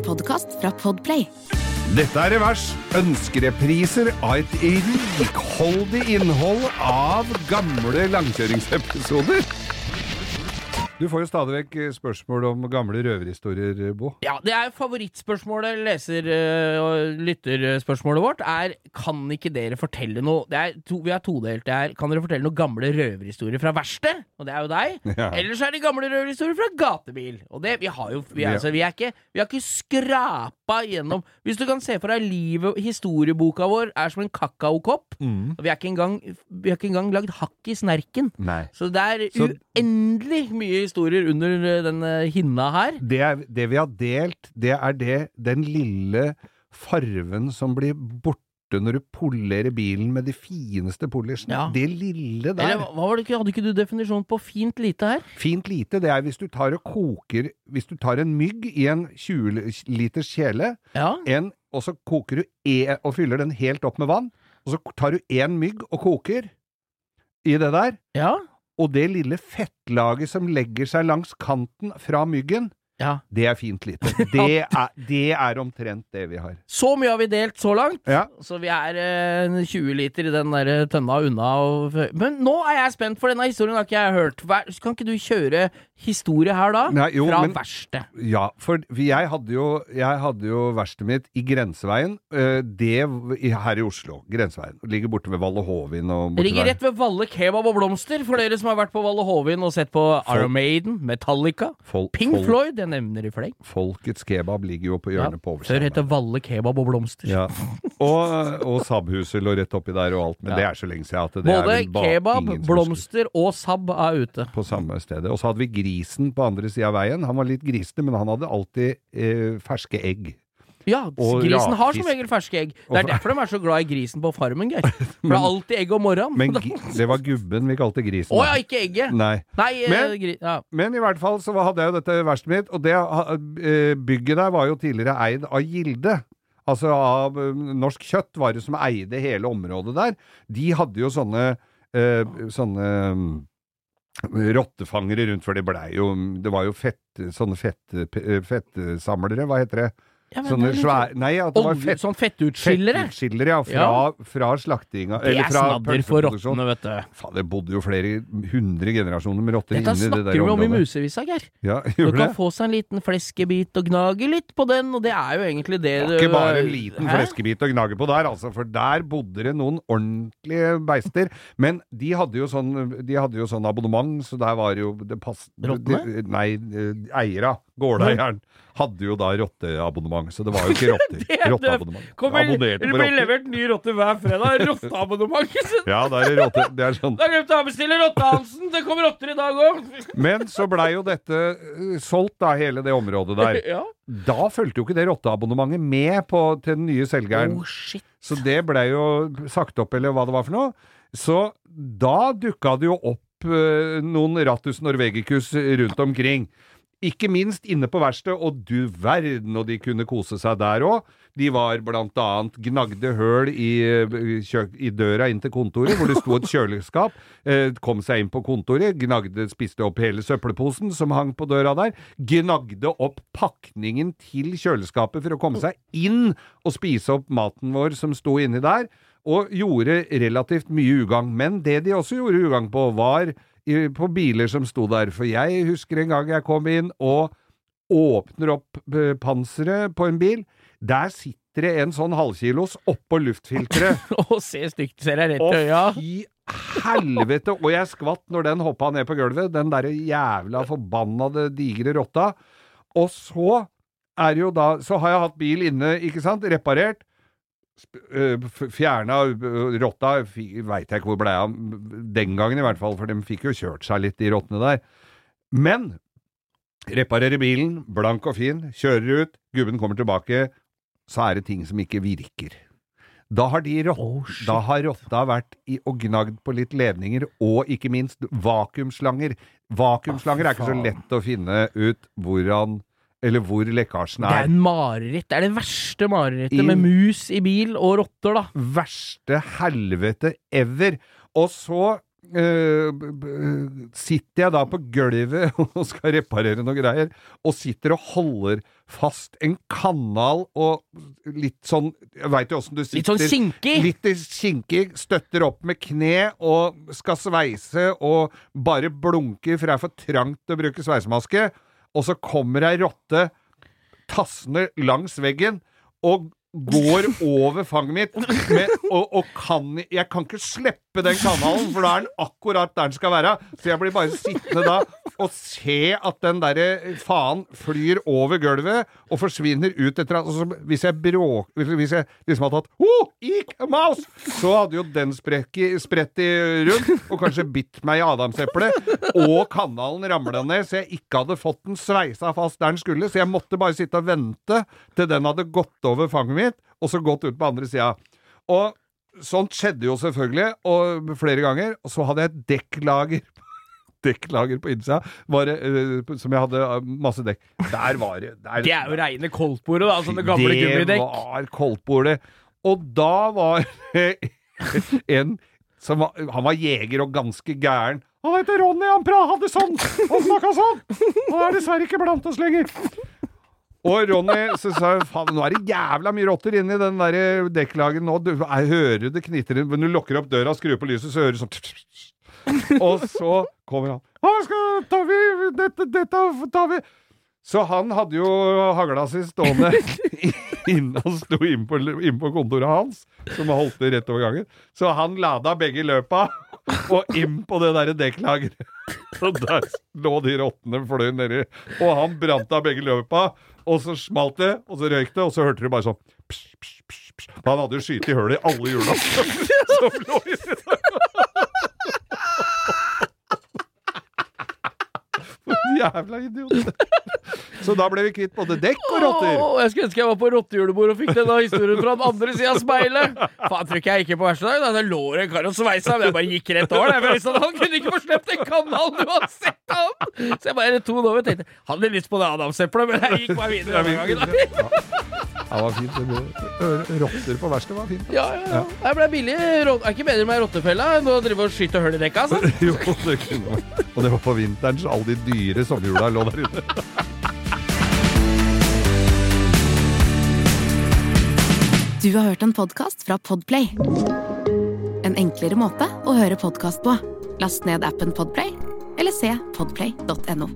En podkast fra Podplay. Dette er Revers. Ønskerepriser av et rikholdig innhold av gamle langkjøringsepisoder. Du får jo stadig vekk spørsmål om gamle røverhistorier, Bo. Ja, det er favorittspørsmålet, leser- øh, og lytterspørsmålet vårt, er kan ikke dere fortelle noe det er to, Vi er todelt. Det her. kan dere fortelle noen gamle røverhistorier fra verksted, og det er jo deg. Ja. Eller så er det gamle røverhistorier fra gatebil. Og det, vi har jo vi, er, altså, vi, er ikke, vi har ikke skrapa gjennom Hvis du kan se for deg livet, historieboka vår er som en kakaokopp, Mm. og vi har ikke engang, vi har ikke engang lagd hakk i snerken. Nei. Så det er uendelig mye historier under øh, den øh, hinna her. Det, er, det vi har delt, det er det, den lille farven som blir borte når du polerer bilen med de fineste polishene. Ja. Det lille der. Eller det hadde ikke du definisjon på fint lite her? Fint lite, det er hvis du tar og koker Hvis du tar en mygg i en 20 liters kjele, Ja. en, og så koker du e, og fyller den helt opp med vann, og så tar du én mygg og koker i det der, Ja. Og det lille fettlaget som legger seg langs kanten fra myggen, ja. det er fint lite. Det er, det er omtrent det vi har. Så mye har vi delt så langt. Ja. Så vi er eh, 20 liter i den der tønna unna. Og, men nå er jeg spent, for denne historien har ikke jeg hørt. Hver, kan ikke du kjøre historie her da? Nei, jo, Fra men- verksted. Ja, for jeg hadde jo, jeg hadde jo verkstedet mitt i Grenseveien, eh, det her i Oslo. Grenseveien. Ligger borte ved Valle Hovin og borte Ligger rett ved Valle kebab og blomster, for dere som har vært på Valle Hovin og sett på Iron Maiden, Metallica, Fol- Pink Fol- Floyd, jeg nevner i fleng. Folkets kebab ligger jo på Ja, hjørnet på før het oversiden. det Valle kebab og blomster. Ja. Og, og Saab-huset lå rett oppi der og alt, men Ja. det er så lenge siden at det er Både kebab, husker blomster og Saab er ute. på samme stedet. Og så hadde vi grisen på andre sida av veien. Han var litt grisete, men han hadde alltid eh, ferske egg. Ja, Og grisen har som regel ferske egg. Det er derfor de er så glad i grisen på farmen, Geir. For det er alltid egg om morgenen. Men det var gubben vi kalte grisen. Å ja, ikke egget! Nei. Nei, eh, Men- gri ja. Men i hvert fall så hadde jeg jo dette verkstedet mitt, og det eh, bygget der var jo tidligere eid av Gilde. Altså av eh, Norsk Kjøtt var det som eide hele området der. De hadde jo sånne eh, sånne mm, rottefangere rundt, for det blei jo Det var jo fett, sånne fett, fettsamlere, hva heter det? Ja, men Sånne svære Nei, at det var Olje, fett, sånn fettutskillere. fettutskillere, ja. Fra, fra slaktinga Det Eller er fra snadder for pølseproduksjon. rottene, vet du. Faen, det bodde jo flere hundre generasjoner med rotter Dette inni det snakker der vi om i området. musevisa, Geir. Ja, Du gjorde kan det? få seg en liten fleskebit og gnage litt på den, og det er jo egentlig det Det du ikke bare en liten Hæ? fleskebit å gnage på der, altså, for der bodde det noen ordentlige beister. Men de hadde jo sånn, de hadde jo sånn abonnement, så der var jo det pass... Rottene? de- Nei, eh, eiera, gårdeieren, hadde jo da rotteabonnement, så det var jo ikke. Det er. Rotteabonnement. Kommer, det blir levert ny rotte hver fredag. Rotteabonnement. Ja, da er rotte. Det er sånn. Da glemte jeg å bestille Rotte-Hansen! Det kommer rotter i dag òg! Men så blei jo dette eh, solgt, da, hele det området der. Ja. Da fulgte jo ikke det rotteabonnementet med på, til den nye selgeren. Oh, shit. Så det blei jo sagt opp, eller hva det var for noe. Så da dukka det jo opp eh, noen Rattus Norvegicus rundt omkring. Ikke minst inne på verkstedet, og du verden, og de kunne kose seg der òg. De var blant annet gnagde høl i, eh, i døra inn til kontoret, hvor det sto et kjøleskap. Eh, kom seg inn på kontoret, gnagde, spiste opp hele søppelposen som hang på døra der. Gnagde opp pakningen til kjøleskapet for å komme seg inn og spise opp maten vår som sto inni der. Og gjorde relativt mye ugagn. Men det de også gjorde ugagn på, var i, på biler som sto der. For jeg husker en gang jeg kom inn og åpner opp eh, panseret på en bil. Der sitter det en sånn halvkilos oppå luftfilteret. og se stygt, ser jeg rett i øya. fy helvete! Og jeg skvatt når den hoppa ned på gulvet, den derre jævla forbannede digre rotta. Og så er jo da Så har jeg hatt bil inne, ikke sant, reparert. F- Fjerna øh, rotta, veit jeg ikke hvor ble av den gangen i hvert fall, for de fikk jo kjørt seg litt, de rottene der. Men reparerer bilen, blank og fin, kjører ut, gubben kommer tilbake, så er det ting som ikke virker. Da har, de rott, Oh, da har rotta vært i, og gnagd på litt ledninger, og ikke minst vakuumslanger. Vakuumslanger er ikke så lett å finne ut hvordan eller hvor lekkasjen er. Det er en mareritt. Det er det verste marerittet med mus i bil og rotter, da. Verste helvete ever. Og så b- sitter jeg da på gulvet og skal reparere noe greier, og sitter og holder fast en kanal og litt sånn Jeg veit jo åssen du sitter. Litt sånn kinkig. Litt kinkig, støtter opp med kne og skal sveise og bare blunker, for det er for trangt å bruke sveisemaske. Og så kommer ei rotte tassende langs veggen og går over fanget mitt med, og, og kan Jeg kan ikke slippe den kanalen, for da er den akkurat der den skal være. Så jeg blir bare sittende da og se at den derre faen flyr over gulvet og forsvinner ut etter altså, Hvis jeg bråk... Hvis jeg liksom hadde tatt oh, ik, mouse! Så hadde jo den spredt i rundt og kanskje bitt meg i adamseplet. Og kanalen ramla ned, så jeg ikke hadde fått den sveisa fast der den skulle. Så jeg måtte bare sitte og vente til den hadde gått over fanget mitt, og så gått ut på andre sida. Og sånt skjedde jo selvfølgelig, og flere ganger. Og så hadde jeg et dekklager dekklager på innsida, var det, eh, som jeg hadde uh, masse dekk. Der var det der, Det er jo reine koldtbordet, da. Sånne gamle det gummidekk. var koldtbordet. Og da var en som var, Han var jeger og ganske gæren. Han heter Ronny, han pra hadde sånn! Han snakka sånn! Han er dessverre ikke blant oss lenger. Og Ronny så sa faen, nå er det jævla mye rotter inni den der dekklagen nå. Du, jeg hører det knitrer. Når du lukker opp døra og skrur på lyset, så hører du sånn Og så kommer han. «Hva skal, tar vi, dette, dette tar vi Så han hadde jo hagla si stående inne Han sto inne på, inne på kontoret hans, som holdt det rett over gangen. Så han lada begge løpa og inn på det derre dekklageret. Og der lå de rottene fløy nedi. Og han brant av begge løpa, og så smalt det, og så røyk det, og så hørte du bare sånn psh, psh, psh. Han hadde jo skutt i hullet i alle hjula som lå i For Jævla idiot. Så da ble vi kvitt både dekk og rotter. Åh, jeg skulle ønske jeg var på rottejulebord og fikk denne historien fra den andre sida av speilet. Faen, tror ikke jeg gikk på verste dag. Da. Det lå en kar og sveisa, men jeg bare gikk rett over. visste at Han kunne ikke få sluppet den kanalen uansett, han! Så jeg bare to over og tenkte hadde lyst på det adamseplet, men jeg gikk bare videre da. Det var fint. Rotter på verkstedet var fint. Ja, ja, ja. Jeg ble billig. rot- Er ikke bedre med ei rottefelle enn å drive og skyte hull i dekka, altså. Jo, det kunne vært. Og det var på vinteren, så alle de dyre sommerhjula lå der ute. Du har hørt en podkast fra Podplay. En enklere måte å høre podkast på. Last ned appen Podplay, eller se podplay.no.